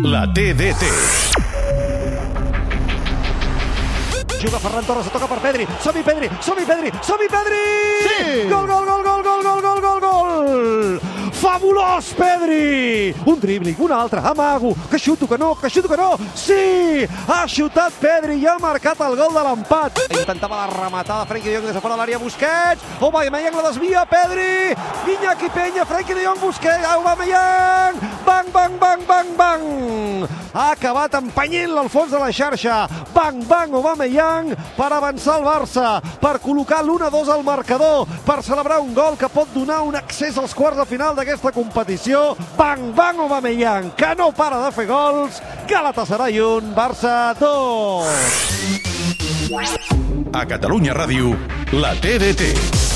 La TDT. Juga Ferran Torres, toca per Pedri. Som-hi, Pedri! Som-hi, Pedri! Som-hi, Pedri! Sí! Gol, gol, gol, gol, gol, gol, gol, gol, gol! Fabulós, Pedri! Un dribling, un altre, amago, que xuto, que no, que xuto, que no! Sí! Ha xutat Pedri i ha marcat el gol de l'empat. Intentava la rematada Frenkie de Jong des de fora de l'àrea Busquets. Aubameyang la desvia, Pedri! Iñaki Peña, Frenkie de Jong, Busquets, Aubameyang! Bang, bang, bang! Ha acabat empenyent al fons de la xarxa. Bang, bang, Aubameyang per avançar el Barça, per col·locar l'1-2 al marcador, per celebrar un gol que pot donar un accés als quarts de final d'aquesta competició. Bang, bang, Aubameyang, que no para de fer gols. Galatasaray 1, Barça 2. A Catalunya Ràdio, la TDT.